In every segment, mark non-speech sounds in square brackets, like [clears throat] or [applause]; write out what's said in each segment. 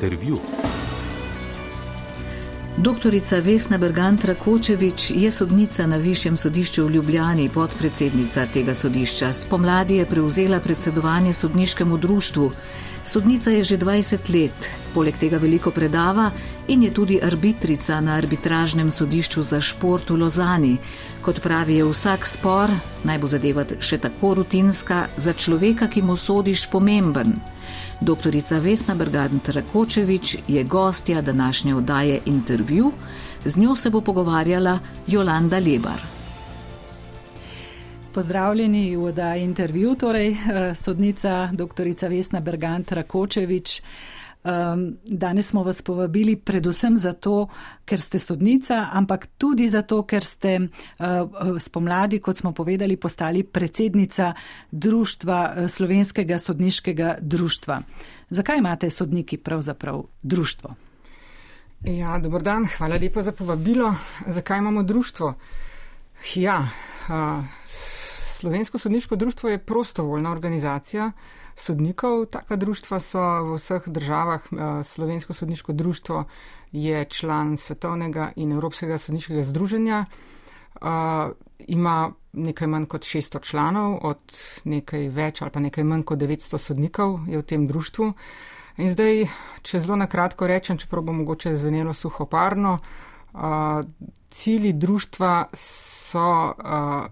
intervju. Doktorica Vesna Bergant Rakočevič je sodnica na Višjem sodišču v Ljubljani, podpredsednica tega sodišča. Spomladi je prevzela predsedovanje sodniškemu društvu. Sodnica je že 20 let, poleg tega veliko predava in je tudi arbitrica na arbitražnem sodišču za šport v Lozani. Kot pravi, je vsak spor, naj bo zadeva še tako rutinska, za človeka, ki mu sodiš, pomemben. Doktorica Vesna Bergant Rakočevič je gostja današnje oddaje intervju, z njo se bo pogovarjala Jolanda Lebar. Pozdravljeni v oddaji intervju, torej eh, sodnica doktorica Vesna Bergant Rakočevič. Um, danes smo vas povabili predvsem zato, ker ste sodnica, ampak tudi zato, ker ste uh, spomladi, kot smo povedali, postali predsednica Društva uh, Slovenskega sodniškega društva. Zakaj imate sodniki pravzaprav društvo? Ja, dobro dan, hvala lepa za povabilo. Zakaj imamo društvo? Ja, uh, Slovensko sodniško društvo je prostovoljna organizacija sodnikov. Taka društva so v vseh državah. Eh, Slovensko sodniško društvo je član Svetovnega in Evropskega sodniškega združenja. Uh, ima nekaj manj kot 600 članov, od nekaj več ali pa nekaj manj kot 900 sodnikov je v tem društvu. In zdaj, če zelo na kratko rečem, čeprav bo mogoče zvenelo suhoparno, uh, cilji društva so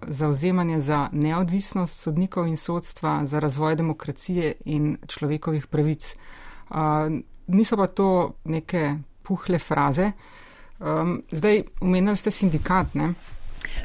zauzemanje za neodvisnost sodnikov in sodstva, za razvoj demokracije in človekovih pravic. Niso pa to neke puhle fraze. Zdaj, umenili ste sindikat, ne?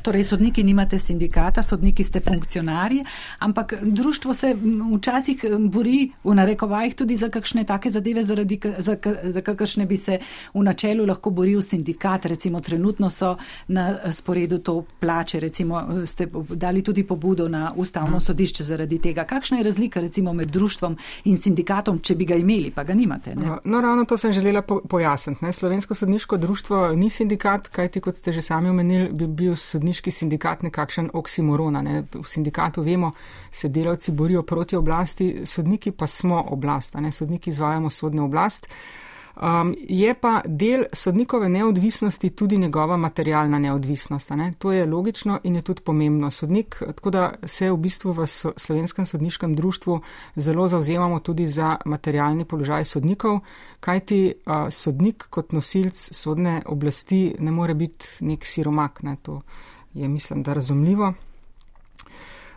Torej, sodniki nimate sindikata, sodniki ste funkcionarji, ampak društvo se včasih bori v narekovajih tudi za kakšne take zadeve, zaradi, za, za kakršne bi se v načelu lahko boril sindikat. Recimo, trenutno so na sporedu to plače, recimo, ste dali tudi pobudo na ustavno sodišče zaradi tega. Kakšna je razlika recimo med društvom in sindikatom, če bi ga imeli, pa ga nimate? Ne? No, ravno to sem želela po, pojasniti. Ne? Slovensko sodniško društvo ni sindikat, kajti, kot ste že sami omenili, bi bil sodniški sindikat nekakšen oksimorona. Ne. V sindikatu vemo, se delavci borijo proti oblasti, sodniki pa smo oblast, ne. sodniki izvajamo sodno oblast. Um, je pa del sodnikove neodvisnosti tudi njegova materialna neodvisnost. Ne? To je logično in je tudi pomembno. Sodnik, tako da se v bistvu v slovenskem sodniškem društvu zelo zauzemamo tudi za materialni položaj sodnikov, kajti uh, sodnik kot nosilc sodne oblasti ne more biti nek siromak. Ne? To, je, mislim, da razumljivo.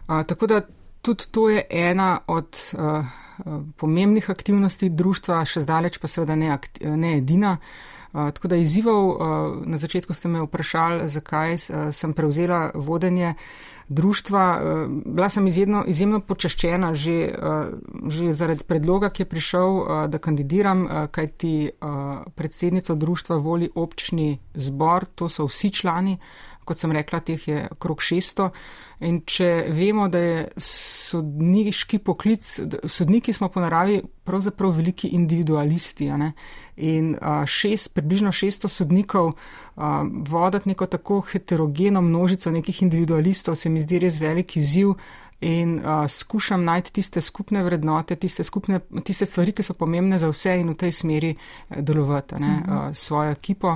A, tako da tudi to je ena od a, pomembnih aktivnosti društva, še zdaleč pa seveda ne, ne edina. Tako da izzivov, a, na začetku ste me vprašali, zakaj sem prevzela vodenje društva. A, bila sem izjedno, izjemno počaščena že, že zaradi predloga, ki je prišel, da kandidiram, kajti predsednico društva voli občni zbor, to so vsi člani kot sem rekla, teh je okrog 600. In če vemo, da je sodniški poklic, sodniki smo po naravi pravzaprav veliki individualisti. In šest, približno 600 sodnikov voditi neko tako heterogeno množico nekih individualistov se mi zdi res veliki ziv. In uh, skušam najti tiste skupne vrednote, tiste, skupne, tiste stvari, ki so pomembne za vse in v tej smeri delovati, ne, uh, svojo ekipo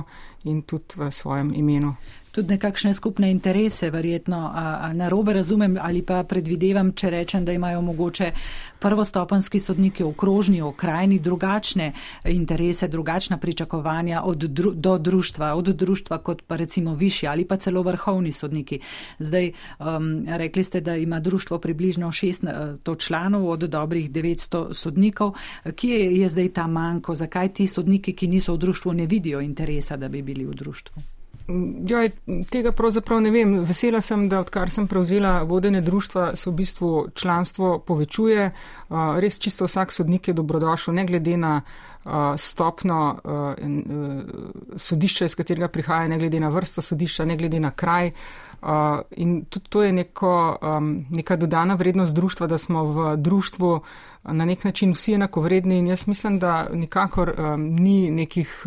in tudi v svojem imenu tudi nekakšne skupne interese, verjetno na robe razumem ali pa predvidevam, če rečem, da imajo mogoče prvostopenski sodniki okrožni, okrajni drugačne interese, drugačna pričakovanja od dru, do društva, od društva kot pa recimo višji ali pa celo vrhovni sodniki. Zdaj, um, rekli ste, da ima društvo približno 600 članov od dobrih 900 sodnikov. Kje je zdaj ta manjko? Zakaj ti sodniki, ki niso v društvu, ne vidijo interesa, da bi bili v društvu? Ja, tega pravzaprav ne vem. Vesela sem, da odkar sem prevzela vodene društva, se v bistvu članstvo povečuje. Res čisto vsak sodnik je dobrodošel, ne glede na stopno sodišča, iz katerega prihaja, ne glede na vrsto sodišča, ne glede na kraj. In tudi to je neko, neka dodana vrednost društva, da smo v društvu na nek način vsi enakovredni in jaz mislim, da nikakor ni nekih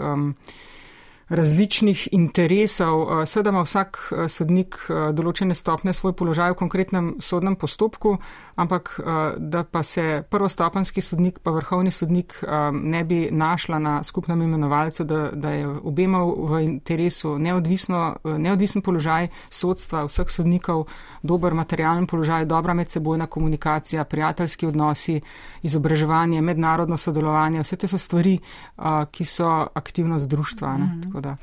različnih interesov. Eh, seveda ima vsak eh, sodnik eh, določene stopne svoj položaj v konkretnem sodnem postopku, ampak da pa se prvostopanski sodnik pa vrhovni sodnik ne bi našla na skupnem imenovalcu, da, da je obema v interesu neodvisno, neodvisen položaj sodstva, vseh sodnikov, dober materialen položaj, dobra medsebojna komunikacija, prijateljski odnosi, izobraževanje, mednarodno sodelovanje, vse te so stvari, ki so aktivnost društva. Mm -hmm.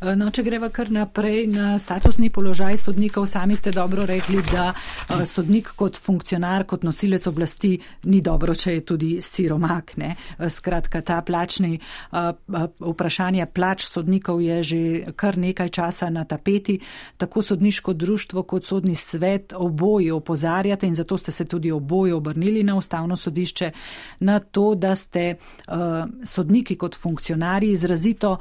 Eh, no, če greva kar naprej na statusni položaj sodnikov, sami ste dobro rekli, da eh, sodnik kot funkcionar, kot nosilec oblasti ni dobro, če je tudi siromak. Ne? Eh, skratka, ta plačni vprašanje plač sodnikov je že kar nekaj časa na tapeti. Tako sodniško društvo kot sodni svet oboje opozarjate in zato ste se tudi oboje obrnili na ustavno sodišče na to, da ste sodniki kot funkcionari izrazito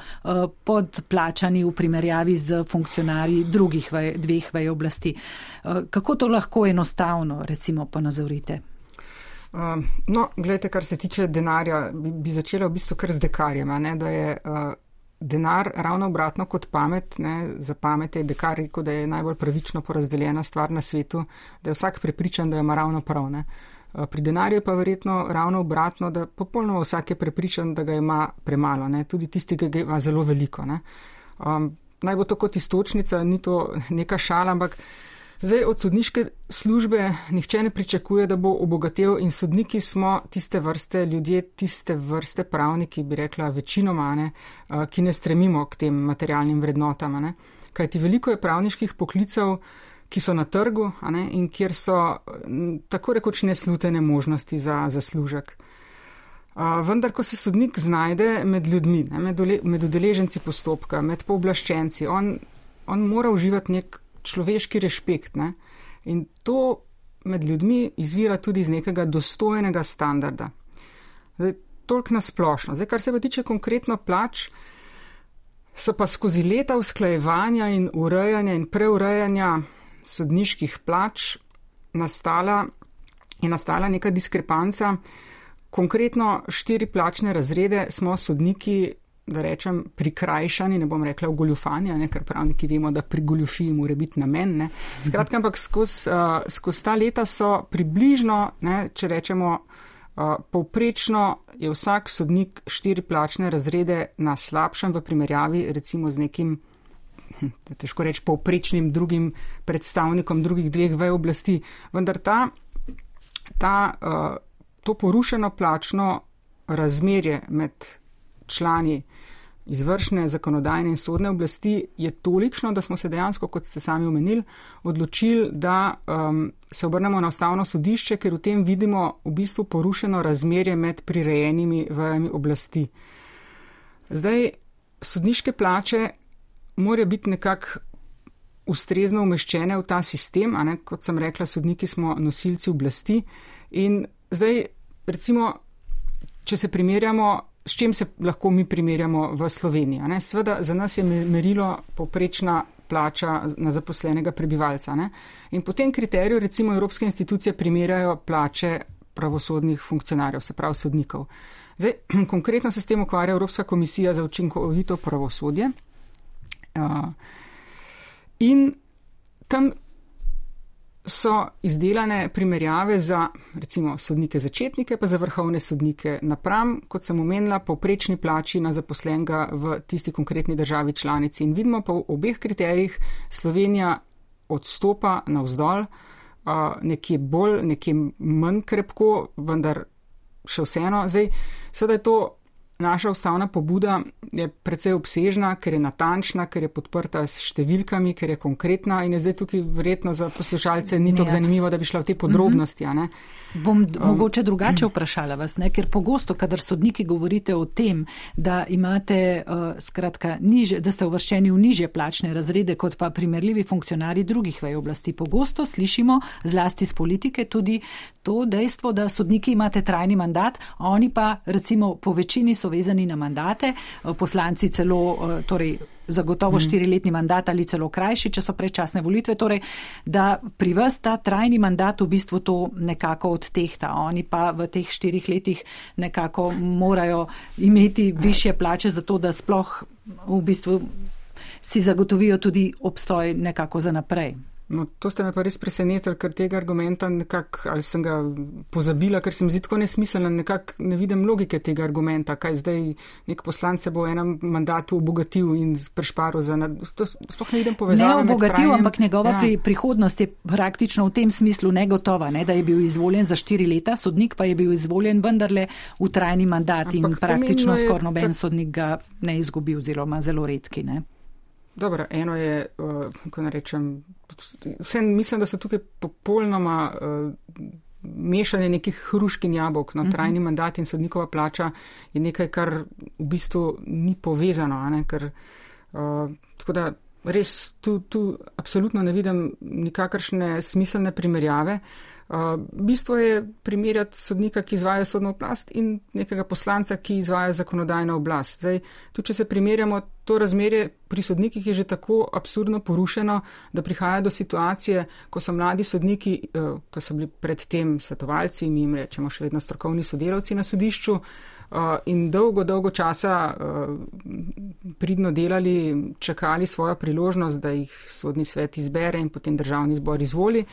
po podplačani v primerjavi z funkcionarji drugih vaj, dveh vaj oblasti. Eh, kako to lahko enostavno, recimo, ponazorite? Uh, no, gledajte, kar se tiče denarja, bi, bi začela v bistvu kar z dekarjem, ne, da je uh, denar ravno obratno kot pamet, ne, za pamet je dekar rekel, da je najbolj pravično porazdeljena stvar na svetu, da je vsak prepričan, da ima ravno prav. Ne. Pri denarju pa verjetno ravno obratno, da popolnoma vsak je prepričan, da ga ima premalo, ne? tudi tisti, ki ga ima zelo veliko. Um, naj bo to kot istočnica, ni to neka šala, ampak zdaj od sodniške službe nihče ne pričakuje, da bo obogatel in sodniki smo tiste vrste ljudje, tiste vrste pravniki, bi rekla večinoma, ne? ki ne stremimo k tem materialnim vrednotam. Ne? Kajti veliko je pravniških poklicev, ki so na trgu ne, in kjer so tako rekoč neslutene možnosti za zaslužek. Vendar, ko se sodnik znajde med ljudmi, ne, med, med udeleženci postopka, med pooblaščenci, on, on mora uživati nek človeški respekt. Ne, in to med ljudmi izvira tudi iz nekega dostojnega standarda. Tolk na splošno. Zdaj, kar se pa tiče konkretno plač, so pa skozi leta usklajevanja in urejanja in preurejanja sodniških plač nastala, je nastala neka diskrepanca. Konkretno štiri plačne razrede smo sodniki, da rečem, prikrajšani, ne bom rekla v goljufanje, ker pravniki vemo, da pri goljufiji mora biti namen. Ne. Skratka, ampak skozi uh, skoz ta leta so približno, ne, če rečemo, uh, povprečno je vsak sodnik štiri plačne razrede na slabšem v primerjavi recimo z nekim težko reči, povprečnim drugim predstavnikom drugih dveh vej oblasti. Vendar ta, ta, uh, to porušeno plačno razmerje med člani izvršne, zakonodajne in sodne oblasti je tolikšno, da smo se dejansko, kot ste sami omenili, odločili, da um, se obrnemo na ustavno sodišče, ker v tem vidimo v bistvu porušeno razmerje med prirejenimi vejami oblasti. Zdaj, sodniške plače morajo biti nekako ustrezno umeščene v ta sistem, ne, kot sem rekla, sodniki smo nosilci oblasti. In zdaj, recimo, če se primerjamo, s čim se lahko mi primerjamo v Sloveniji. Sveda, za nas je merilo poprečna plača na zaposlenega prebivalca. Ne. In po tem kriteriju, recimo, evropske institucije primerjajo plače pravosodnih funkcionarjev, se pravi sodnikov. Zdaj, [clears throat] konkretno se s tem ukvarja Evropska komisija za učinkovito pravosodje. Uh, in tam so izdelane primerjave za recimo sodnike začetnike, pa za vrhovne sodnike napram, kot sem omenila, povprečni plači na zaposlenega v tisti konkretni državi članici. In vidimo pa v obeh kriterijih Slovenija odstopa navzdol, nekje bolj, nekje manj krepko, vendar še vseeno. Zdaj, seveda je to Naša ustavna pobuda je precej obsežna, ker je natančna, ker je podprta s številkami, ker je konkretna in je zdaj tukaj verjetno za poslušalce ni tako zanimivo, da bi šla v te podrobnosti. Mm -hmm. Bom um, mogoče drugače vprašala vas, ne? ker pogosto, kadar sodniki govorite o tem, da imate uh, skratka niže, da ste uvrščeni v niže plačne razrede kot pa primerljivi funkcionari drugih vej oblasti, pogosto slišimo zlasti z politike tudi to dejstvo, da sodniki imate trajni mandat, oni pa recimo po večini so vezani na mandate, uh, poslanci celo, uh, torej zagotovo mm. štiriletni mandat ali celo krajši, če so predčasne volitve, torej, da pri vas ta trajni mandat v bistvu to nekako odtehta. Oni pa v teh štirih letih nekako morajo imeti više plače za to, da sploh v bistvu si zagotovijo tudi obstoj nekako za naprej. No, to ste me pa res presenetili, ker tega argumenta nekako, ali sem ga pozabila, ker se mi zdi tako nesmiselno, nekako ne vidim logike tega argumenta, kaj zdaj nek poslanc se bo v enem mandatu obogatil in prešparil za nad... Sploh ne vidim povezave. Ne obogatil, ampak njegova ja. pri, prihodnost je praktično v tem smislu negotova, ne, da je bil izvoljen za štiri leta, sodnik pa je bil izvoljen vendarle v trajni mandat ampak in praktično skoraj noben sodnik ga ne izgubi oziroma zelo redki. Ne. Dobro, eno je, uh, kako naj rečem, vse mislim, da so tukaj popolnoma uh, mešanje nekih hrušk in jabolk. No, uh mhm. -huh. Trajni mandat in sodnikova plača je nekaj, kar v bistvu ni povezano. Ne, ker, uh, tako da res tu, tu absolutno ne vidim nikakršne smiselne primerjave. Uh, Uh, bistvo je primerjati sodnika, ki izvaja sodno oblast in nekega poslanca, ki izvaja zakonodajno oblast. Zdaj, tu, če se primerjamo, to razmerje pri sodnikih je že tako absurdno porušeno, da prihaja do situacije, ko so mladi sodniki, uh, ko so bili predtem svetovalci, mi jim rečemo še vedno strokovni sodelavci na sodišču, uh, in dolgo, dolgo časa pridno delali, čakali svojo priložnost, da jih sodni svet izbere in potem državni zbor izvoli.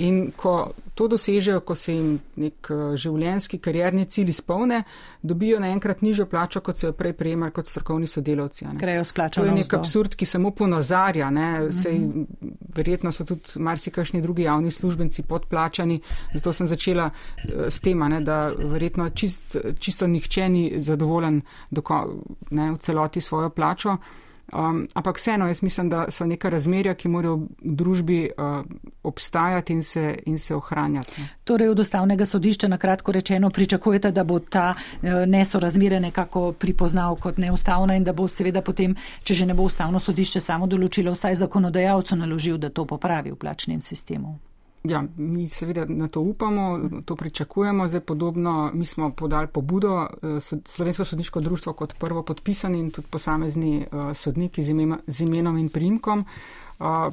In ko to dosežejo, ko se jim nek uh, življenjski karjerni cilj izpolne, dobijo naenkrat nižjo plačo, kot so jo prej prejemali kot strokovni sodelavci. To je nek absurd, ki samo ponazarja. Mhm. Sej, verjetno so tudi marsikašni drugi javni službenci podplačani, zato sem začela s tem, da verjetno čist, čisto nihče ni zadovoljen ne, v celoti svojo plačo. Um, ampak vseeno, jaz mislim, da so neka razmerja, ki morajo v družbi uh, obstajati in se, in se ohranjati. Torej, od ustavnega sodišča na kratko rečeno pričakujete, da bo ta uh, nesorazmere nekako pripoznal kot neustavna in da bo seveda potem, če že ne bo ustavno sodišče samo določilo, vsaj zakonodajalcu naložil, da to popravi v plačnem sistemu. Ja, mi seveda na to upamo, to pričakujemo. Zdaj podobno, mi smo podali pobudo eh, Slovensko sodniško društvo kot prvo podpisani in tudi posamezni eh, sodniki z imenom in primkom. Eh,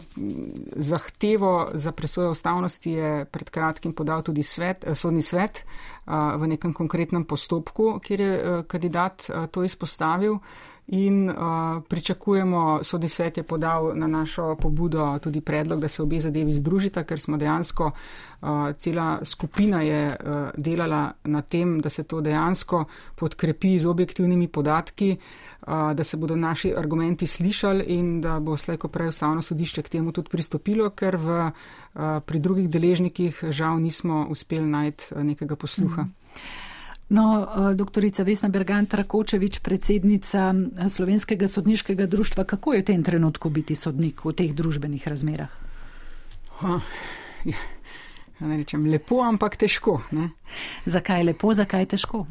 zahtevo za presojo ustavnosti je pred kratkim podal tudi svet, sodni svet v nekem konkretnem postopku, kjer je kandidat to izpostavil. In uh, pričakujemo, sodni svet je podal na našo pobudo tudi predlog, da se obe zadevi združita, ker smo dejansko, uh, cela skupina je uh, delala na tem, da se to dejansko podkrepi z objektivnimi podatki, uh, da se bodo naši argumenti slišali in da bo slejko prej ustavno sodišče k temu tudi pristopilo, ker v, pri drugih deležnikih žal nismo uspeli najti nekega posluha. Mm -hmm. No, doktorica Vesna Bergant Rakočevič, predsednica Slovenskega sodniškega društva, kako je v tem trenutku biti sodnik v teh družbenih razmerah? Ha, ja, ne rečem lepo, ampak težko. Ne? Zakaj lepo, zakaj težko?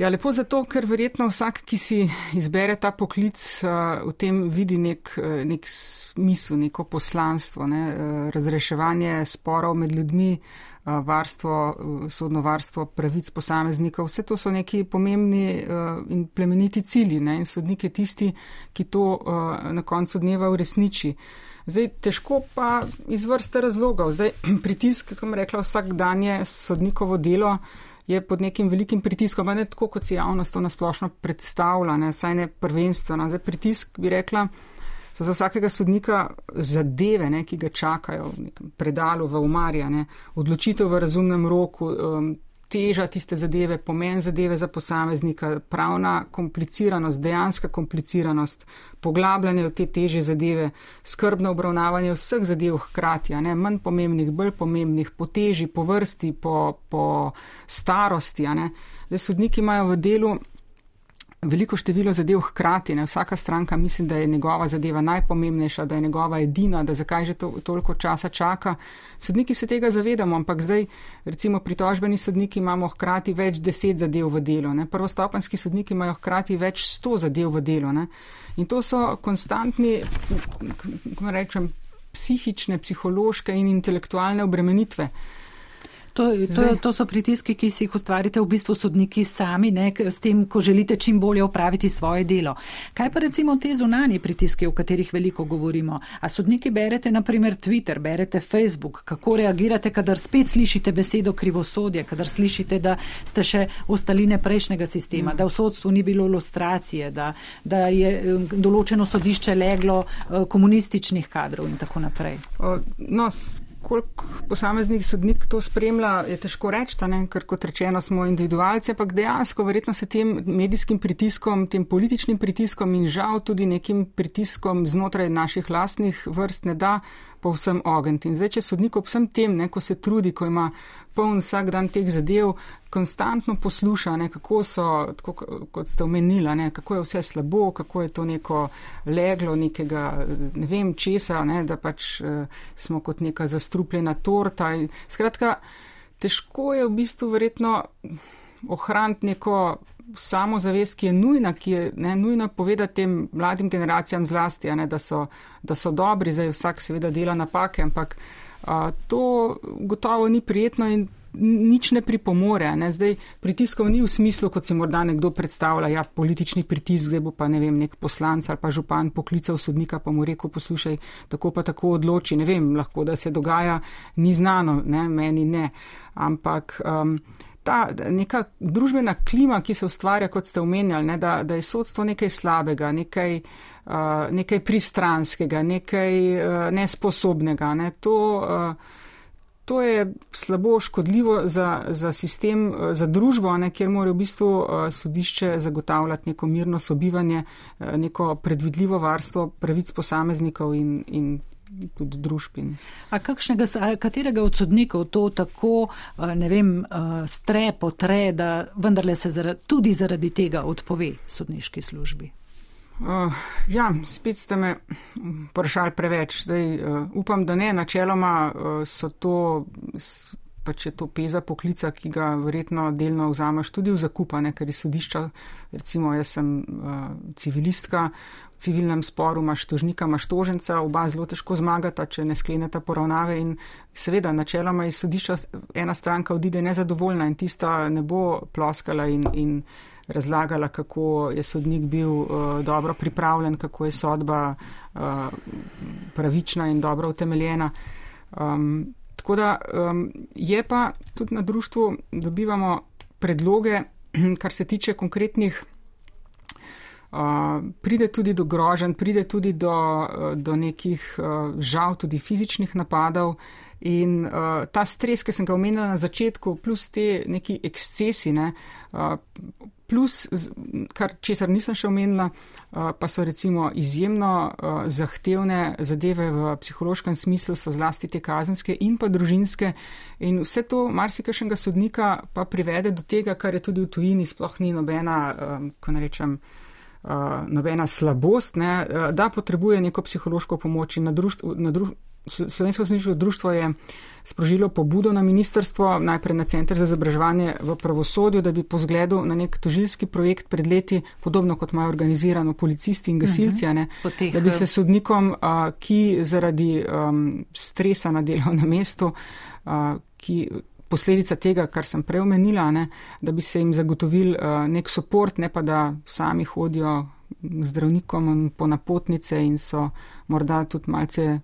Ja, lepo zato, ker verjetno vsak, ki si izbere ta poklic, eh, v tem vidi nek, nek smisel, neko poslanstvo, ne? razreševanje sporov med ljudmi varstvo, sodno varstvo pravic posameznikov. Vse to so neki pomembni in plemeniti cilji ne? in sodnik je tisti, ki to na koncu dneva uresniči. Zdaj, težko pa iz vrste razlogov. Zdaj, [clears throat] pritisk, kot sem rekla, vsak dan je sodnikovo delo je pod nekim velikim pritiskom, pa ne tako, kot si javnost to nasplošno predstavlja, ne, saj ne prvenstveno. Zdaj, pritisk bi rekla, so za vsakega sodnika zadeve, ne, ki ga čakajo v nekem predalu, v umarja, ne, odločitev v razumnem roku, um, teža tiste zadeve, pomen zadeve za posameznika, pravna kompliciranost, dejanska kompliciranost, poglabljanje v te teže zadeve, skrbno obravnavanje vseh zadev hkrati, ne, manj pomembnih, bolj pomembnih, po teži, po vrsti, po, po starosti. Zdaj, sodniki imajo v delu veliko število zadev hkrati. Ne? Vsaka stranka misli, da je njegova zadeva najpomembnejša, da je njegova edina, da zakaj že to, toliko časa čaka. Sodniki se tega zavedamo, ampak zdaj, recimo, pritožbeni sodniki imamo hkrati več deset zadev v delu, ne? prvostopenski sodniki imajo hkrati več sto zadev v delu. Ne? In to so konstantni, kako rečem, psihične, psihološke in intelektualne obremenitve. To, to, to so pritiski, ki si jih ustvarite v bistvu sodniki sami, ne, s tem, ko želite čim bolje opraviti svoje delo. Kaj pa recimo te zunanje pritiske, o katerih veliko govorimo? A sodniki berete naprimer Twitter, berete Facebook, kako reagirate, kadar spet slišite besedo krivosodje, kadar slišite, da ste še ostaline prejšnjega sistema, mm. da v sodstvu ni bilo ilustracije, da, da je um, določeno sodišče leglo uh, komunističnih kadrov in tako naprej. No, koliko posameznih sodnik to spremlja, je težko reči, ker kot rečeno smo individualci, ampak dejansko verjetno se tem medijskim pritiskom, tem političnim pritiskom in žal tudi nekim pritiskom znotraj naših lastnih vrst ne da povsem ogniti. In zdaj, če sodnik ob vsem tem, ne, ko se trudi, ko ima poln vsak dan teh zadev, konstantno posluša, ne, kako so, tako, kot ste omenila, ne, kako je vse slabo, kako je to neko leglo nekega, ne vem česa, ne, da pač uh, smo kot neka zastrupljena torta. In, skratka, težko je v bistvu verjetno ohraniti neko samozavest, ki je nujna, ki je ne, nujna povedati tem mladim generacijam zlasti, ne, da, so, da so dobri, zdaj vsak seveda dela napake, ampak a, to gotovo ni prijetno in nič ne pripomore. Ne. Zdaj pritiskov ni v smislu, kot si morda nekdo predstavlja, ja, politični pritisk, zdaj bo pa ne vem, nek poslanc ali pa župan poklical sodnika, pa mu rekel, poslušaj, tako pa tako odloči, ne vem, lahko da se dogaja, ni znano, ne, meni ne. Ampak. Um, ta neka družbena klima, ki se ustvarja, kot ste omenjali, ne, da, da je sodstvo nekaj slabega, nekaj, uh, nekaj pristranskega, nekaj uh, nesposobnega. Ne, to, uh, to je slabo, škodljivo za, za sistem, uh, za družbo, ne, kjer mora v bistvu uh, sodišče zagotavljati neko mirno sobivanje, uh, neko predvidljivo varstvo pravic posameznikov in, in tudi družbin. A kakšnega, a katerega od sodnikov to tako, ne vem, stre, potre, da vendarle se zaradi, tudi zaradi tega odpove sodniški službi? Uh, ja, spet ste me vprašali preveč. Zdaj, uh, upam, da ne. Načeloma uh, so to, pač je to peza poklica, ki ga verjetno delno vzameš tudi v zakupane, ker je sodišča, recimo jaz sem uh, civilistka, civilnem sporu imaš tožnika, imaš toženca, oba zelo težko zmagata, če ne skleneta poravnave in seveda načeloma iz sodišča ena stranka odide nezadovoljna in tista ne bo ploskala in, in razlagala, kako je sodnik bil uh, dobro pripravljen, kako je sodba uh, pravična in dobro utemeljena. Um, tako da um, je pa tudi na društvu dobivamo predloge, [clears throat] kar se tiče konkretnih pride tudi do groženj, pride tudi do, do nekih uh, žal tudi fizičnih napadov. In uh, ta stres, ki sem ga omenila na začetku, plus te neki ekscesi, ne, uh, plus, kar česar nisem še omenila, uh, pa so recimo izjemno uh, zahtevne zadeve v psihološkem smislu, so zlasti te kazenske in pa družinske. In vse to marsikašnega sodnika pa privede do tega, kar je tudi v tujini sploh ni nobena, um, ko ne rečem, nobena slabost, ne, da potrebuje neko psihološko pomoč in na društvu. Na druž Slovensko sodniško društvo je sprožilo pobudo na ministrstvo, najprej na Centr za izobraževanje v pravosodju, da bi po zgledu na nek tožilski projekt pred leti, podobno kot imajo organizirano policisti in gasilci, uh mhm. -huh. teh, da bi se sodnikom, uh, ki zaradi um, stresa na delovnem mestu, ki posledica tega, kar sem prej omenila, ne, da bi se jim zagotovil nek podpor, ne pa da sami hodijo zdravnikom po napotnice in so morda tudi malce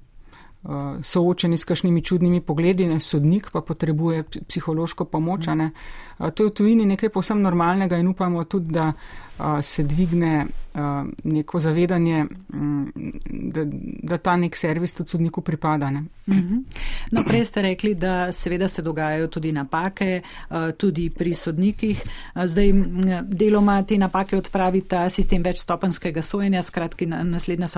soočeni s kakšnimi čudnimi pogledi, ne sodnik pa potrebuje psihološko pomoč. Ne. Uh, to je v tujini nekaj posebno normalnega in upamo tudi, da uh, se dvigne neko zavedanje, da, da ta nek servis tudi sodniku pripada. Ne. Mhm. No, prej ste rekli, da seveda se dogajajo tudi napake, tudi pri sodnikih. Zdaj deloma te napake odpravi ta sistem večstopenskega sojenja, skratki naslednja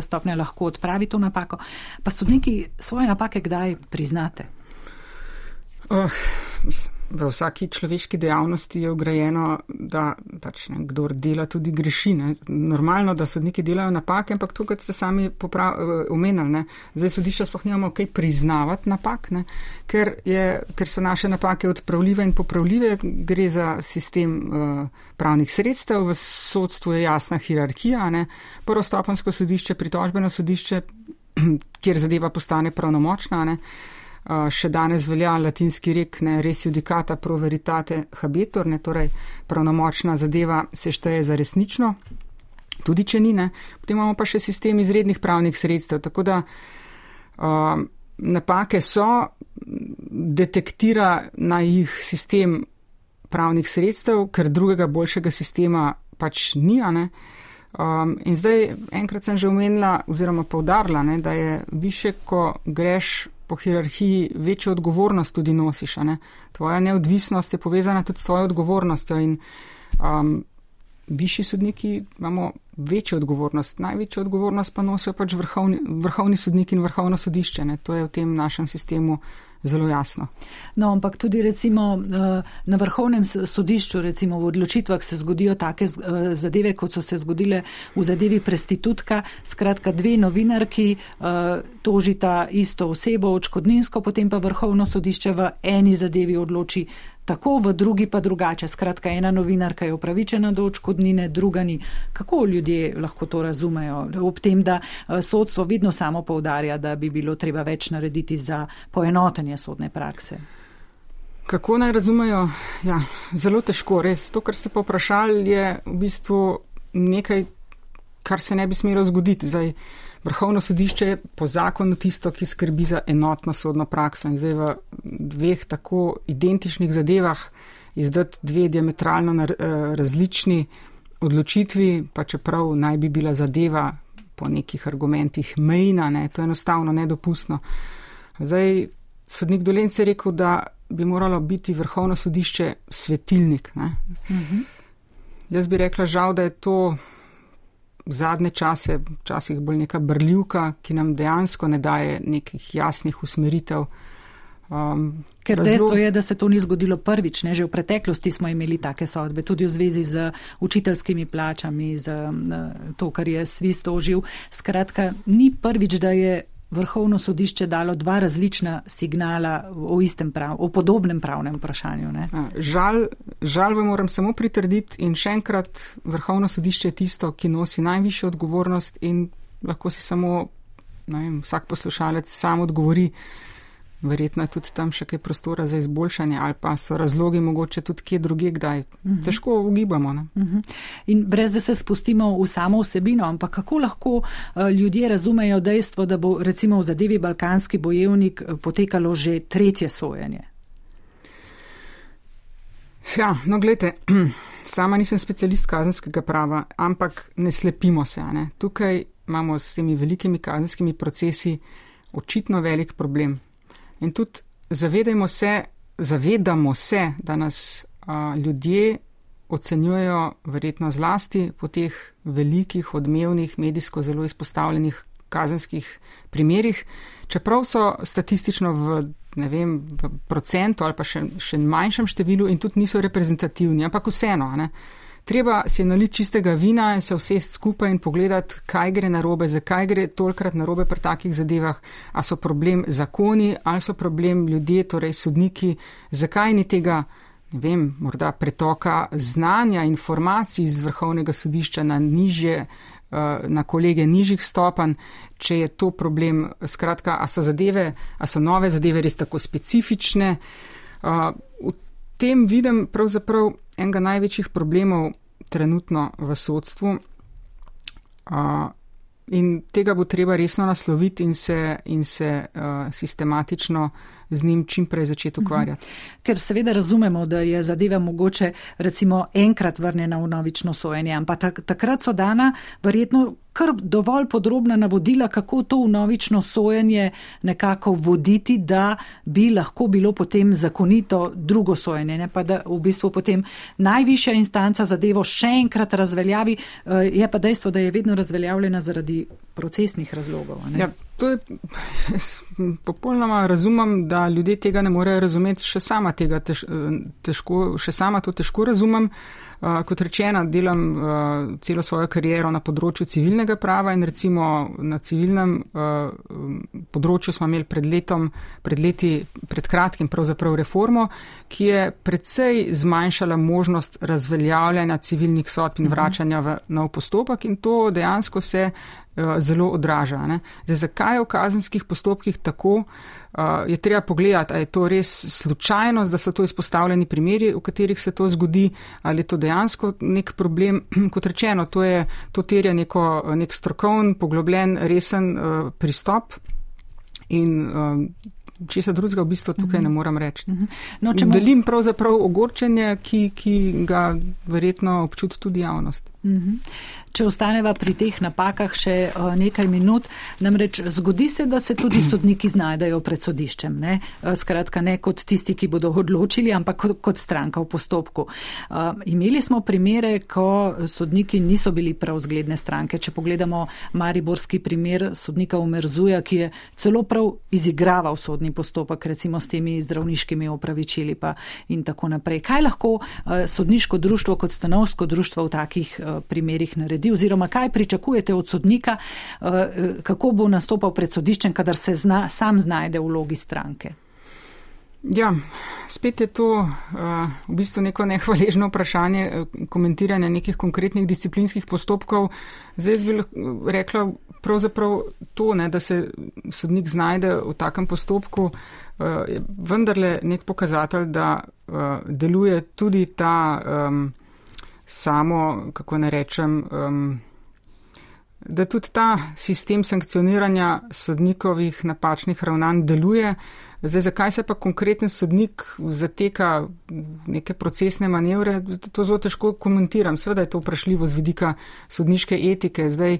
stopnja lahko odpravi to napako. Pa sodniki svoje napake kdaj priznate? Uh, v vsaki človeški dejavnosti je ugrajeno, da pač ne, kdor dela, tudi greši. Ne. Normalno, da sodniki delajo napake, ampak to, kot ste sami omenili, zdaj sodišča sploh nimamo kaj priznavati napak, ne, ker, je, ker so naše napake odpravljive in popravljive, gre za sistem uh, pravnih sredstev, v sodstvu je jasna hierarhija, prvostopensko sodišče, pritožbeno sodišče, [clears throat] kjer zadeva postane pravnomočna. Ne. Še danes velja latinski rek, ne res judicata pro veritate habetor, ne torej pravnomočna zadeva se šteje za resnično, tudi če ni, ne. Potem imamo pa še sistem izrednih pravnih sredstev, tako da uh, napake so, detektira na jih sistem pravnih sredstev, ker drugega boljšega sistema pač ni, ne. Um, in zdaj enkrat sem že omenila oziroma povdarla, ne, da je više, ko greš po hierarhiji, večjo odgovornost tudi nosiš. Ne. Tvoja neodvisnost je povezana tudi s tvojo odgovornostjo in um, višji sodniki imamo večjo odgovornost. Največjo odgovornost pa nosijo pač vrhovni, vrhovni sodniki in vrhovno sodišče. Ne. To je v tem našem sistemu zelo jasno. No, ampak tudi recimo eh, na vrhovnem sodišču, recimo v odločitvah se zgodijo take eh, zadeve, kot so se zgodile v zadevi prestitutka. Skratka, dve novinarki eh, tožita isto osebo očkodninsko, potem pa vrhovno sodišče v eni zadevi odloči tako, v drugi pa drugače. Skratka, ena novinarka je upravičena do očkodnine, druga ni. Kako ljudje lahko to razumejo? Ob tem, da eh, sodstvo vedno samo povdarja, da bi bilo treba več narediti za poenotenje sodne prakse. Kako naj razumejo? Ja, zelo težko, res. To, kar ste pa vprašali, je v bistvu nekaj, kar se ne bi smelo zgoditi. Zdaj, Vrhovno sodišče je po zakonu tisto, ki skrbi za enotno sodno prakso in zdaj v dveh tako identičnih zadevah izdati dve diametralno eh, različni odločitvi, pa čeprav naj bi bila zadeva po nekih argumentih mejna, ne, to je enostavno nedopustno. Zdaj, sodnik Dolence je rekel, da bi moralo biti vrhovno sodišče svetilnik. Uh mhm. -huh. Jaz bi rekla žal, da je to zadnje čase, včasih bolj neka brljivka, ki nam dejansko ne daje nekih jasnih usmeritev. Um, Ker razlog... dejstvo je, da se to ni zgodilo prvič, ne? že v preteklosti smo imeli take sodbe, tudi v zvezi z učiteljskimi plačami, z to, kar je svist ožil. Skratka, ni prvič, da je vrhovno sodišče dalo dva različna signala o istem prav, o podobnem pravnem vprašanju. Ne? Žal, žal vam moram samo pritrditi in še enkrat vrhovno sodišče je tisto, ki nosi najvišjo odgovornost in lahko si samo, ne vem, vsak poslušalec sam odgovori. Verjetno je tudi tam še kaj prostora za izboljšanje, ali pa so razlogi mogoče tudi kje druge, kdaj. Uh mhm. -huh. Težko ugibamo. Uh mhm. -huh. In brez da se spustimo v samo vsebino, ampak kako lahko uh, ljudje razumejo dejstvo, da bo recimo v zadevi Balkanski bojevnik uh, potekalo že tretje sojenje? Ja, no, gledajte, [clears throat] sama nisem specialist kazenskega prava, ampak ne slepimo se. Ne? Tukaj imamo s temi velikimi kazenskimi procesi očitno velik problem. In tudi zavedamo se, zavedamo se, da nas a, ljudje ocenjujejo verjetno zlasti po teh velikih, odmevnih, medijsko zelo izpostavljenih kazenskih primerih, čeprav so statistično v, ne vem, v procentu ali pa še, še manjšem številu in tudi niso reprezentativni, ampak vseeno, ne. Treba si naliti čistega vina in se vsest skupaj in pogledati, kaj gre na robe, zakaj gre tolkrat na robe pri takih zadevah, a so problem zakoni ali so problem ljudje, torej sodniki, zakaj ni tega, ne vem, morda pretoka znanja, informacij iz vrhovnega sodišča na nižje, eh, na kolege nižjih stopanj, če je to problem, skratka, a so zadeve, a so nove zadeve res tako specifične. Eh, v tem vidim pravzaprav enega največjih problemov trenutno v sodstvu. Uh, in tega bo treba resno nasloviti in se, in se uh, sistematično z njim čim prej začeti mhm. ukvarjati. Ker seveda razumemo, da je zadeva mogoče recimo enkrat vrnjena v novično sojenje, ampak tak, takrat so dana verjetno kar dovolj podrobna navodila, kako to v novično sojenje nekako voditi, da bi lahko bilo potem zakonito drugo sojenje, ne pa da v bistvu potem najvišja instanca zadevo še enkrat razveljavi, eh, je pa dejstvo, da je vedno razveljavljena zaradi procesnih razlogov. Ja, to je popolnoma razumem, da ljudje tega ne morejo razumeti, še sama tega težko, še sama to težko razumem. Uh, kot rečeno, delam uh, celo svojo kariero na področju civilnega prava in recimo na civilnem uh, področju smo imeli pred letom, pred leti, pred kratkim pravzaprav reformo, ki je predvsej zmanjšala možnost razveljavljanja civilnih sodb in mhm. vračanja v nov postopek in to dejansko se zelo odraža. Zdaj, zakaj je v kazenskih postopkih tako, je treba pogledati, ali je to res slučajnost, da so to izpostavljeni primeri, v katerih se to zgodi, ali je to dejansko nek problem. [clears throat] Kot rečeno, to, je, to terja neko, nek strokovn, poglobljen, resen pristop. In česa drugega v bistvu tukaj ne mhm. moram reči. Mhm. No, mo Delim pravzaprav ogorčenje, ki, ki ga verjetno občuti tudi javnost. Mhm. Če ostaneva pri teh napakah še uh, nekaj minut, namreč zgodi se, da se tudi [clears throat] sodniki znajdejo pred sodiščem. Ne? Uh, skratka, ne kot tisti, ki bodo odločili, ampak kot, kot stranka v postopku. Uh, imeli smo primere, ko sodniki niso bili prav zgledne stranke. Če pogledamo Mariborski primer sodnika Umerzuja, ki je celo prav izigraval sodni postopek, recimo s temi zdravniškimi opravičili pa in tako naprej. Kaj lahko uh, sodniško društvo kot stanovsko društvo v takih uh, primerih naredi? oziroma kaj pričakujete od sodnika, eh, kako bo nastopal pred sodiščem, kadar se zna, sam znajde v vlogi stranke? Ja, spet je to uh, v bistvu neko nehvaležno vprašanje eh, komentiranja nekih konkretnih disciplinskih postopkov. Zdaj bi rekla pravzaprav to, ne, da se sodnik znajde v takem postopku, uh, je vendarle nek pokazatelj, da uh, deluje tudi ta. Um, samo, kako ne rečem, um, da tudi ta sistem sankcioniranja sodnikovih napačnih ravnanj deluje. Zdaj, zakaj se pa konkreten sodnik zateka v neke procesne manevre, to zelo težko komentiram. Sveda je to vprašljivo z vidika sodniške etike. Zdaj,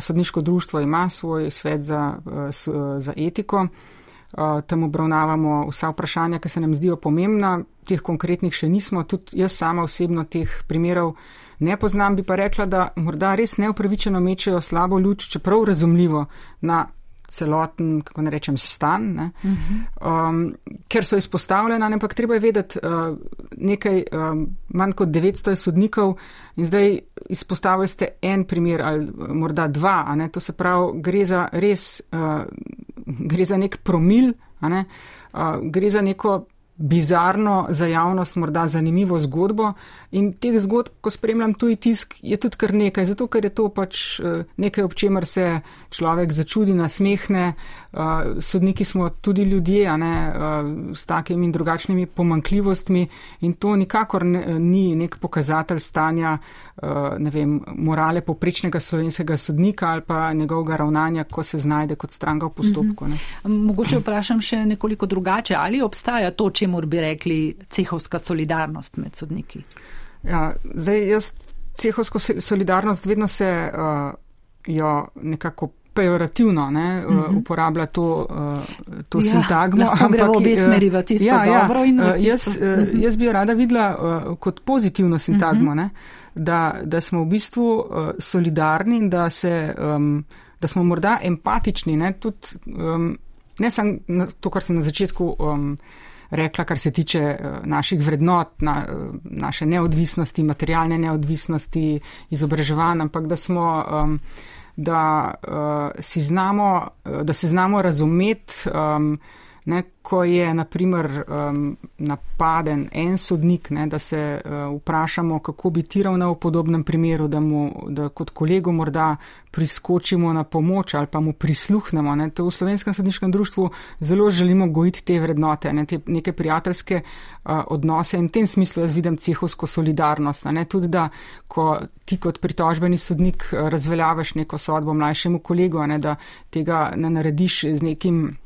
sodniško društvo ima svoj svet za, za etiko. Tam obravnavamo vsa vprašanja, ki se nam zdijo pomembna, teh konkretnih še nismo, tudi jaz sama osebno teh primerov ne poznam, bi pa rekla, da morda res neupravičeno mečejo slabo luč, čeprav razumljivo na celoten, kako ne rečem, stan, ne? Um, ker so izpostavljena, ampak treba je vedeti, uh, nekaj um, manj kot 900 sodnikov in zdaj izpostavili ste en primer ali morda dva, to se pravi, gre za res, uh, gre za nek promil, ne? uh, gre za neko bizarno, za javnost morda zanimivo zgodbo. In teh zgodb, ko spremljam tuji tisk, je tudi kar nekaj, zato ker je to pač eh, nekaj, ob čemer se človek začudi, nasmehne. Uh, sodniki smo tudi ljudje, ne, uh, s takimi in drugačnimi pomankljivostmi in to nikakor ne, ni nek pokazatelj stanja, ne vem, morale poprečnega slovenskega sodnika ali pa njegovega ravnanja, ko se znajde kot stranka v postopku. Mm -hmm. Mogoče vprašam še nekoliko drugače, ali obstaja to, če čemu bi rekli cehovska solidarnost med sodniki? Ja, zdaj jaz cehovsko solidarnost vedno se uh, jo nekako pejorativno ne, uh, uh -huh. uporablja to, uh, to ja, sintagmo. Ampak v obe smeri v tisto ja, ja dobro in v tisto. Jaz, uh -huh. jaz bi jo rada videla uh, kot pozitivno sintagmo, uh -huh. ne, da, da smo v bistvu uh, solidarni in da, se, um, da smo morda empatični. Ne, tudi, um, ne samo to, kar sem na začetku. Um, rekla, kar se tiče eh, naših vrednot, na, eh, naše neodvisnosti, materialne neodvisnosti, izobraževanja, ampak da smo. Um, Da, uh, znamo, da se znamo razumeti, um, ne, ko je naprimer um, napaden en sodnik, ne, da se uh, vprašamo, kako bi ti ravnal v podobnem primeru, da mu da kot kolegu morda priskočimo na pomoč ali pa mu prisluhnemo. Ne. To v slovenskem sodniškem društvu zelo želimo gojiti te vrednote, ne, te neke prijateljske uh, odnose in v tem smislu jaz vidim cehovsko solidarnost. Ne. Tudi da, ko ti kot pritožbeni sodnik uh, razveljaveš neko sodbo mlajšemu kolegu, ne, da tega ne narediš z nekim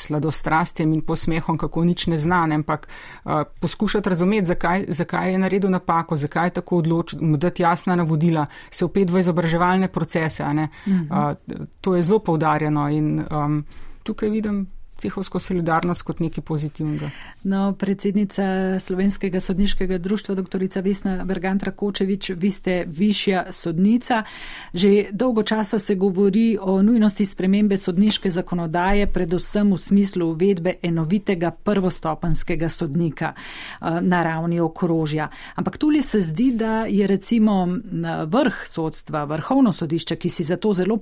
sladostrastjem in posmehom, kako nič ne zna, ampak uh, poskušati razumeti, zakaj, zakaj je naredil napako, zakaj je tako odločil, mu dati jasna navodila, se upet v izobraževalne procese. Uh -huh. uh, to je zelo poudarjeno in um, tukaj vidim cehovsko solidarnost kot nekaj pozitivnega. No, predsednica Slovenskega sodniškega društva, dr. Vesna Bergantra Kočevič, vi ste višja sodnica. Že dolgo časa se govori o nujnosti spremembe sodniške zakonodaje, predvsem v smislu uvedbe enovitega prvostopanskega sodnika eh, na ravni okrožja. Ampak tudi se zdi, da je recimo vrh sodstva, vrhovno sodišče, ki si za to zelo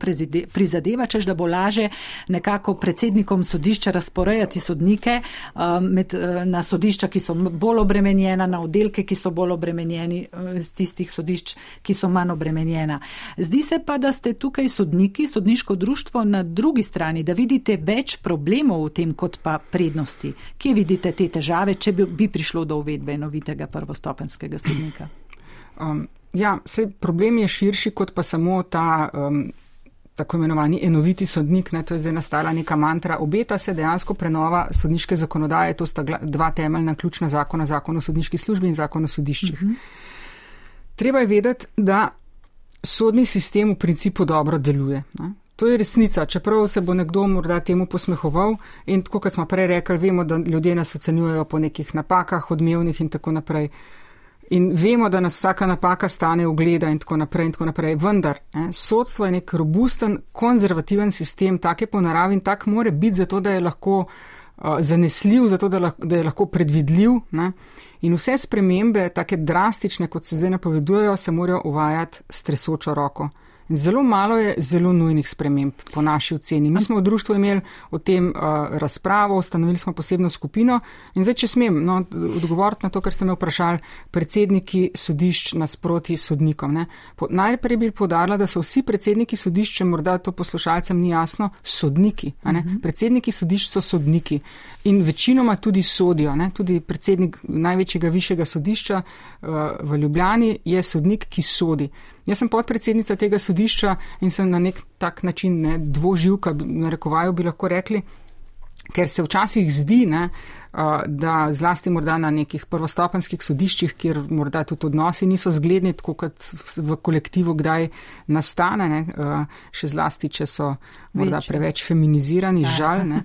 prizadeva, čež da bo laže nekako predsednikom sodišča mogoče razporejati sodnike med, na sodišča, ki so bolj obremenjena, na oddelke, ki so bolj obremenjeni z tistih sodišč, ki so manj obremenjena. Zdi se pa, da ste tukaj sodniki, sodniško društvo na drugi strani, da vidite več problemov v tem kot pa prednosti. Kje vidite te težave, če bi, bi prišlo do uvedbe enovitega prvostopenskega sodnika? Um, ja, se problem je širši kot pa samo ta. Um, Tako imenovani enoviti sodnik, ne, to je zdaj nastala neka mantra. Obeta se dejansko prenova sodniške zakonodaje, to sta dva temeljna ključna zakona, zakon o sodniški službi in zakon o sodiščih. Uh mhm. -huh. Treba je vedeti, da sodni sistem v principu dobro deluje. Ne. To je resnica, čeprav se bo nekdo morda temu posmehoval in tako, kot smo prej rekli, vemo, da ljudje nas ocenjujejo po nekih napakah, odmevnih in tako naprej. In vemo, da nas vsaka napaka stane ugleda in tako naprej in tako naprej. Vendar, ne, sodstvo je nek robusten, konzervativen sistem, tak je po naravi in tak more biti zato, da je lahko uh, zanesljiv, zato da, da je lahko predvidljiv. Ne. In vse spremembe, take drastične, kot se zdaj napovedujejo, se morajo uvajati stresočo roko. Zelo malo je zelo nujnih sprememb, po naši oceni. Mi smo v društvu imeli o tem uh, razpravo, ustanovili smo posebno skupino in zdaj, če smem no, odgovoriti na to, kar ste me vprašali, predsedniki sodišč nasproti sodnikom. Po, najprej bi podarila, da so vsi predsedniki sodišč, če morda to poslušalcem ni jasno, sodniki. Uh mhm. -huh. Predsedniki sodišč so sodniki in večinoma tudi sodijo. Ne? Tudi predsednik največjega višjega sodišča uh, v Ljubljani je sodnik, ki sodi. Jaz sem podpredsednica tega sodišča in sem na nek tak način ne, dvoživka, na rekovaju bi lahko rekli, ker se včasih zdi, ne, da zlasti morda na nekih prvostopenskih sodiščih, kjer morda tudi odnosi niso zgledni, tako kot v kolektivu kdaj nastane, ne, še zlasti, če so morda preveč feminizirani, žal. Ne.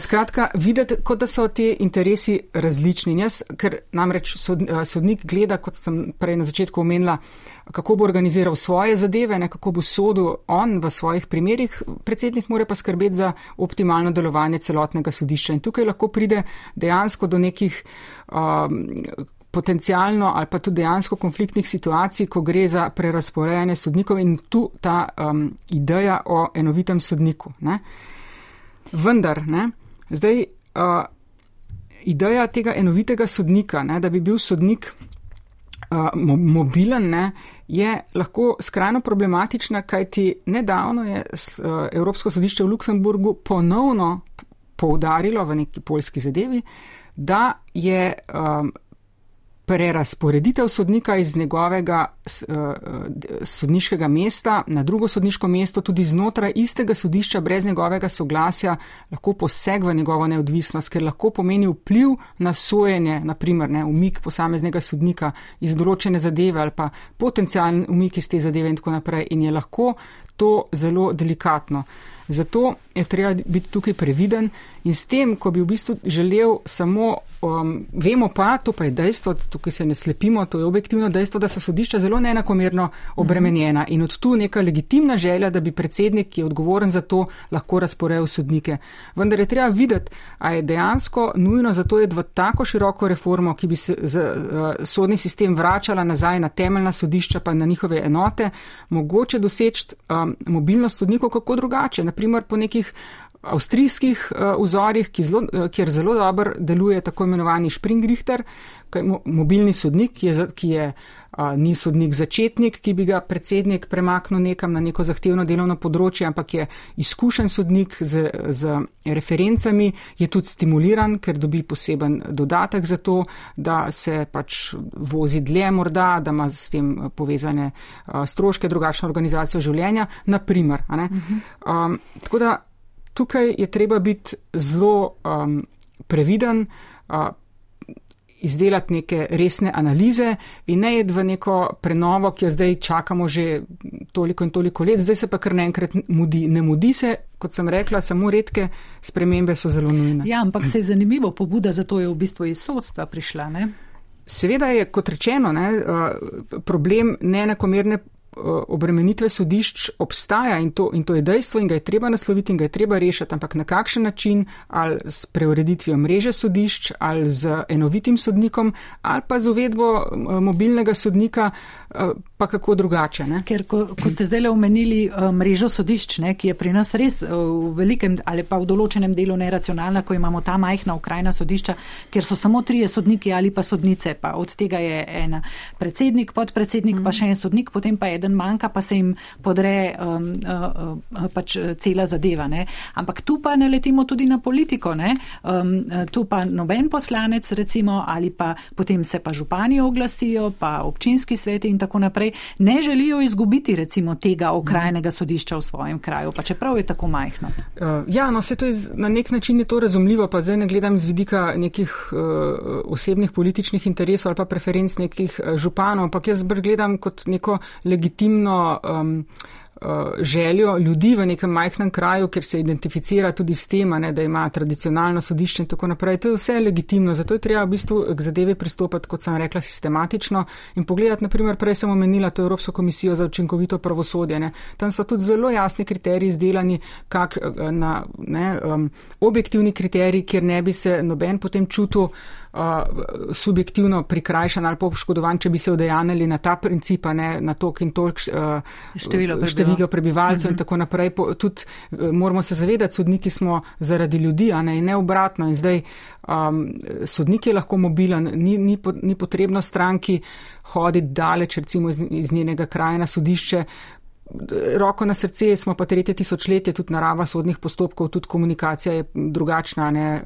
Skratka, videti, kot da so te interesi različni. Jaz, ker namreč sodnik gleda, kot sem prej na začetku omenila, kako bo organiziral svoje zadeve, ne, kako bo sodil on v svojih primerjih, predsednik mora pa skrbeti za optimalno delovanje celotnega sodišča. In tukaj lahko pride dejansko do nekih um, potencijalno ali pa tudi dejansko konfliktnih situacij, ko gre za prerasporejanje sodnikov in tu ta um, ideja o enovitem sodniku. Ne. Vendar, ne, zdaj uh, ideja tega enovitega sodnika, ne, da bi bil sodnik uh, mobilen, ne, je lahko skrajno problematična, kajti nedavno je uh, Evropsko sodišče v Luksemburgu ponovno poudarilo v neki polski zadevi, da je um, prerasporeditev sodnika iz njegovega uh, sodniškega mesta na drugo sodniško mesto tudi znotraj istega sodišča brez njegovega soglasja lahko poseg v njegovo neodvisnost, ker lahko pomeni vpliv na sojenje, naprimer ne, umik posameznega sodnika iz določene zadeve ali pa potencijalni umik iz te zadeve in tako naprej in je lahko to zelo delikatno. Zato je treba biti tukaj previden in s tem, ko bi v bistvu želel samo, um, vemo pa, to pa je dejstvo, tukaj se ne slepimo, to je objektivno dejstvo, da so sodišča zelo neenakomerno obremenjena in od tu neka legitimna želja, da bi predsednik, ki je odgovoren za to, lahko razporejal sodnike. Vendar je treba videti, a je dejansko nujno zato je v tako široko reformo, ki bi se z, uh, sodni sistem vračala nazaj na temeljna sodišča pa na njihove enote, mogoče doseči um, mobilnost sodnikov kako drugače naprimer po nekih avstrijskih uh, vzorih, zelo, uh, kjer zelo dobro deluje tako imenovani Springrichter, mobilni sodnik, ki je, ki je uh, ni sodnik začetnik, ki bi ga predsednik premaknil nekam na neko zahtevno delovno področje, ampak je izkušen sodnik z, z referencami, je tudi stimuliran, ker dobi poseben dodatek za to, da se pač vozi dlje morda, da ima s tem povezane uh, stroške, drugačno organizacijo življenja, naprimer. Uh -huh. um, tako da tukaj je treba biti zelo um, previden, uh, izdelati neke resne analize in ne iti v neko prenovo, ki jo zdaj čakamo že toliko in toliko let, zdaj se pa kar naenkrat mudi. Ne mudi se, kot sem rekla, samo redke spremembe so zelo nujne. Ja, ampak se je zanimivo, pobuda za to je v bistvu iz sodstva prišla. Ne? Seveda je, kot rečeno, ne, problem neenakomerne obremenitve sodišč obstaja in to, in to je dejstvo in ga je treba nasloviti in ga je treba rešiti, ampak na kakšen način, ali s preureditvijo mreže sodišč, ali z enovitim sodnikom, ali pa z uvedbo mobilnega sodnika, pa kako drugače. Ne? Ker ko, ko ste zdaj le omenili mrežo sodišč, ne, ki je pri nas res v velikem ali pa v določenem delu neracionalna, ko imamo ta majhna okrajna sodišča, kjer so samo trije sodniki ali pa sodnice, pa od tega je ena predsednik, podpredsednik, mm. pa še en sodnik, potem pa eden manjka, pa se jim podre um, uh, uh, pač cela zadeva. Ne. Ampak tu pa ne letimo tudi na politiko. Um, tu pa noben poslanec recimo ali pa potem se pa župani oglasijo, pa občinski sveti in tako naprej, ne želijo izgubiti recimo tega okrajnega sodišča v svojem kraju, pa čeprav je tako majhno. Uh, ja, no, se to je na nek način je to razumljivo, pa zdaj ne gledam z vidika nekih uh, osebnih političnih interesov ali pa preferenc nekih uh, županov, ampak jaz gledam kot neko legitimno um, uh, željo ljudi v nekem majhnem kraju, ker se identificira tudi s tem, ne, da ima tradicionalno sodišče in tako naprej. To je vse legitimno, zato je treba v bistvu k zadeve pristopati, kot sem rekla, sistematično in pogledati, naprimer, prej sem omenila to Evropsko komisijo za učinkovito pravosodje. Ne. Tam so tudi zelo jasni kriteriji izdelani, kak, na ne, um, objektivni kriteriji, kjer ne bi se noben potem čutil subjektivno prikrajšan ali poškodovan, če bi se odejanili na ta princip, ne na tok in tolk uh, število, število prebivalcev uh -huh. in mhm. tako naprej. Po, tudi uh, moramo se zavedati, sodniki smo zaradi ljudi, a ne, ne obratno. In zdaj um, sodnik je lahko mobilen, ni, ni, ni potrebno stranki hoditi daleč, recimo iz, iz njenega kraja na sodišče, roko na srce, smo pa tretje tisočletje, tudi narava sodnih postopkov, tudi komunikacija je drugačna. Ne,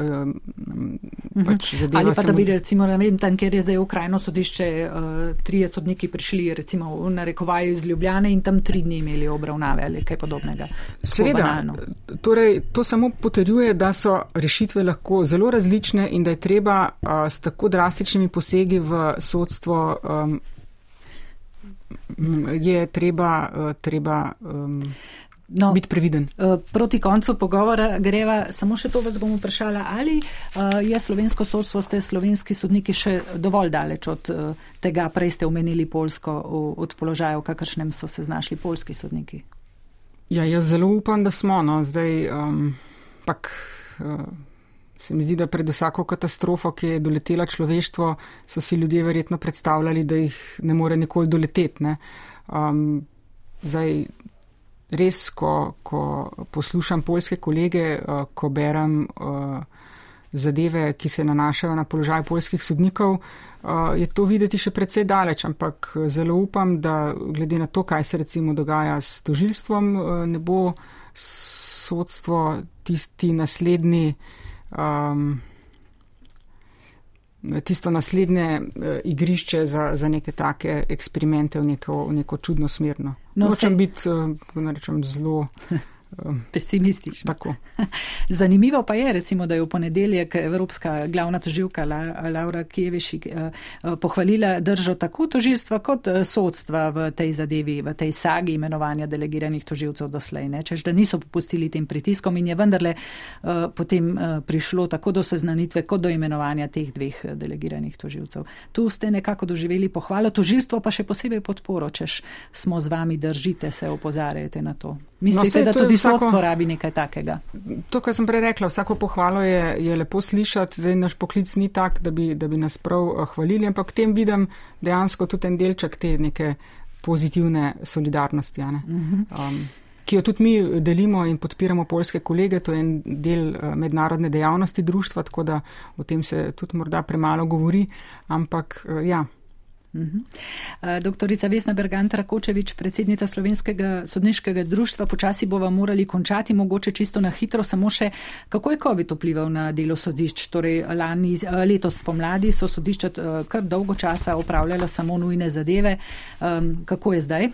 pač mhm. Ali pa da bi recimo, vem, tam, kjer je zdaj okrajno sodišče, uh, trije sodniki prišli recimo v narekovaju iz Ljubljane in tam tri dni imeli obravnave ali kaj podobnega. Seveda, torej, to samo potrjuje, da so rešitve lahko zelo različne in da je treba uh, s tako drastičnimi posegi v sodstvo um, je treba, uh, treba um, no, biti previden. Uh, proti koncu pogovora greva, samo še to vas bom vprašala, ali uh, je slovensko sodstvo, ste slovenski sodniki še dovolj daleč od tega, prej ste omenili Polsko, od položaja, v kakršnem so se znašli polski sodniki? Ja, jaz zelo upam, da smo. No, zdaj, um, pak, uh, Se mi zdi, da pred vsako katastrofo, ki je doletela človeštvo, so si ljudje verjetno predstavljali, da jih ne more nikoli doleteti. Ne? Um, zdaj, res, ko, ko poslušam polske kolege, uh, ko berem uh, zadeve, ki se nanašajo na položaj polskih sodnikov, uh, je to videti še precej daleč, ampak zelo upam, da glede na to, kaj se recimo dogaja s tožilstvom, uh, ne bo sodstvo tisti naslednji um, tisto naslednje uh, igrišče za, za neke take eksperimente v neko, v neko čudno smerno. No, Hočem biti, uh, rečem, zelo. Pesimistično. [laughs] Zanimivo pa je, recimo, da je v ponedeljek Evropska glavna toživka Laura Kjevišik eh, eh, pohvalila držo tako tožilstva kot eh, sodstva v tej zadevi, v tej sagi imenovanja delegiranih toživcev doslej. Čež, da niso popustili tem pritiskom in je vendarle potem prišlo tako do seznanitve kot do imenovanja teh dveh delegiranih toživcev. Tu ste nekako doživeli pohvalo, tožilstvo pa še posebej podporo, čež smo z vami, držite se, opozarjate na to. Mislite, no, da tudi vsako, sodstvo rabi nekaj takega? To, kar sem prej rekla, vsako pohvalo je, je lepo slišati, zdaj naš poklic ni tak, da bi, da bi nas prav uh, hvalili, ampak tem vidim dejansko tudi en delček te neke pozitivne solidarnosti, uh mhm. -huh. um, ki jo tudi mi delimo in podpiramo polske kolege, to je en del uh, mednarodne dejavnosti društva, tako da o tem se tudi morda premalo govori, ampak uh, ja. Mhm. Eh, doktorica Vesna Berganta Rakočevič, predsednica Slovenskega sodniškega društva, počasi bova morali končati, mogoče čisto na hitro, samo še, kako je COVID vplival na delo sodišč. Torej, lani, letos pomladi so sodišča kar dolgo časa upravljala samo nujne zadeve. Kako je zdaj?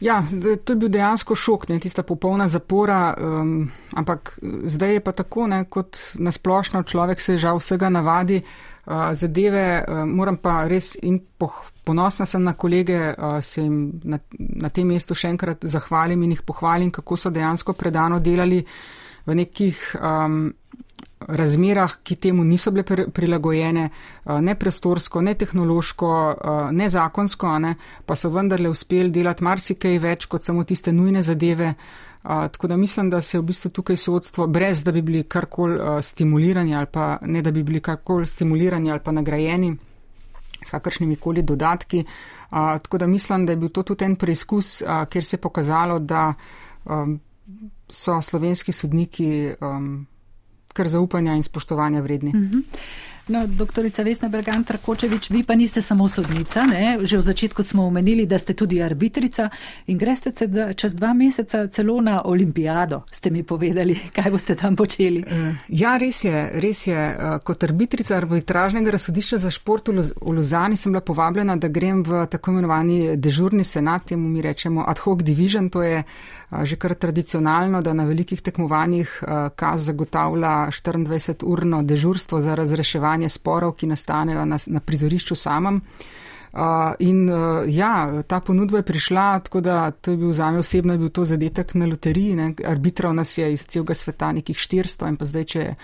Ja, to je bil dejansko šok, ne, tista popolna zapora, um, ampak zdaj je pa tako, ne, kot nasplošno človek se žal vsega navadi. Uh, zadeve uh, moram pa res in poh, ponosna sem na kolege, uh, se jim na, na tem mestu še enkrat zahvalim in jih pohvalim, kako so dejansko predano delali v nekih um, razmerah, ki temu niso bile prilagojene, ne prostorsko, ne tehnološko, ne zakonsko, ne, pa so vendarle uspeli delati marsikaj več kot samo tiste nujne zadeve. Uh, tako da mislim, da se v bistvu tukaj sodstvo, brez da bi bili karkoli stimulirani ali pa ne da bi bili karkoli stimulirani ali pa nagrajeni s kakršnimi koli dodatki. Uh, tako da mislim, da je bil to tudi en preizkus, uh, kjer se je pokazalo, da um, so slovenski sodniki um, kar zaupanja in spoštovanja vredni. Uh mhm. -huh. No, doktorica Vesna Bergantar Kočevič, vi pa niste samo sodnica, ne? že v začetku smo omenili, da ste tudi arbitrica in greste čez dva meseca celo na olimpijado, ste mi povedali, [laughs] kaj boste tam počeli. Eh, ja, res je, res je. Eh, kot arbitrica arbitražnega razsodišča za šport v Luzani sem bila povabljena, da grem v tako imenovani dežurni senat, temu mi rečemo ad hoc division, to je že kar tradicionalno, da na velikih tekmovanjih KAZ zagotavlja 24-urno dežurstvo za razreševanje sporov, ki nastanejo na, na prizorišču samem. Uh, in uh, ja, ta ponudba je prišla, tako da to je bil zame osebno bil to zadetek na loteriji. Ne. Arbitral nas je iz celega sveta nekih 400 in pa zdaj, če je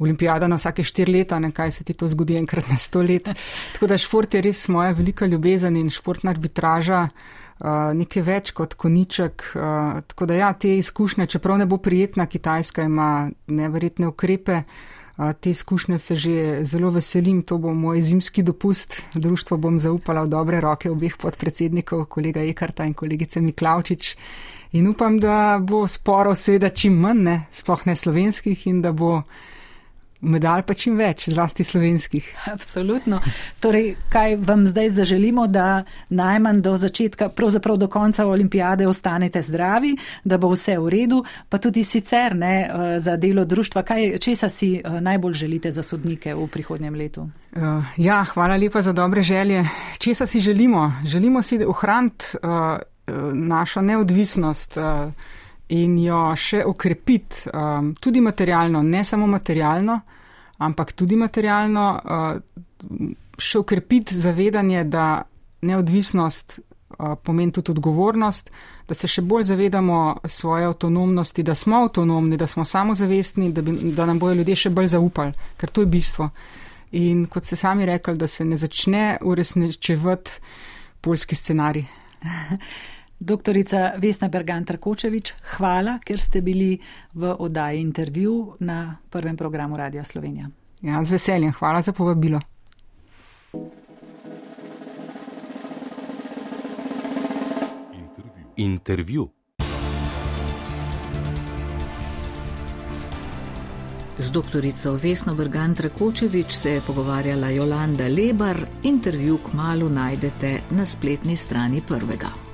olimpijada na vsake 4 leta, ne, kaj se ti to zgodi enkrat na 100 let. [laughs] Tako da šport je res moja velika ljubezen in športna arbitraža. Uh, nekaj več kot koniček. Uh, tako da ja, te izkušnje, čeprav ne bo prijetna, Kitajska ima neverjetne ukrepe, uh, te izkušnje se že zelo veselim, to bo moj zimski dopust. Društvo bom zaupala v dobre roke obeh podpredsednikov, kolega Ekarta in kolegice Miklavčič. In upam, da bo sporov seveda čim manj, ne, spoh ne slovenskih in da bo medalj pa čim več, zlasti slovenskih. Absolutno. Torej, kaj vam zdaj zaželimo, da najmanj do začetka, pravzaprav do konca olimpijade ostanete zdravi, da bo vse v redu, pa tudi sicer ne eh, za delo društva. Kaj, česa si eh, najbolj želite za sodnike v prihodnjem letu? Uh, ja, hvala lepa za dobre želje. Česa si želimo? Želimo si ohraniti našo neodvisnost. Uh, in jo še okrepiti, um, tudi materialno, ne samo materialno, ampak tudi materialno, uh, še okrepiti zavedanje, da neodvisnost uh, pomeni tudi odgovornost, da se še bolj zavedamo svoje avtonomnosti, da smo avtonomni, da smo samozavestni, da, bi, da nam bojo ljudje še bolj zaupali, ker to je bistvo. In kot ste sami rekli, da se ne začne uresničevati polski scenarij. [laughs] Doktorica Vesna Bergantar Kočevič, hvala, ker ste bili v oddaji intervju na prvem programu Radia Slovenija. Ja, z veseljem, hvala za povabilo. Intervju. intervju. Z doktorico Vesno Brgant Rakočevič se je pogovarjala Jolanda Lebar, intervju k malu najdete na spletni strani prvega.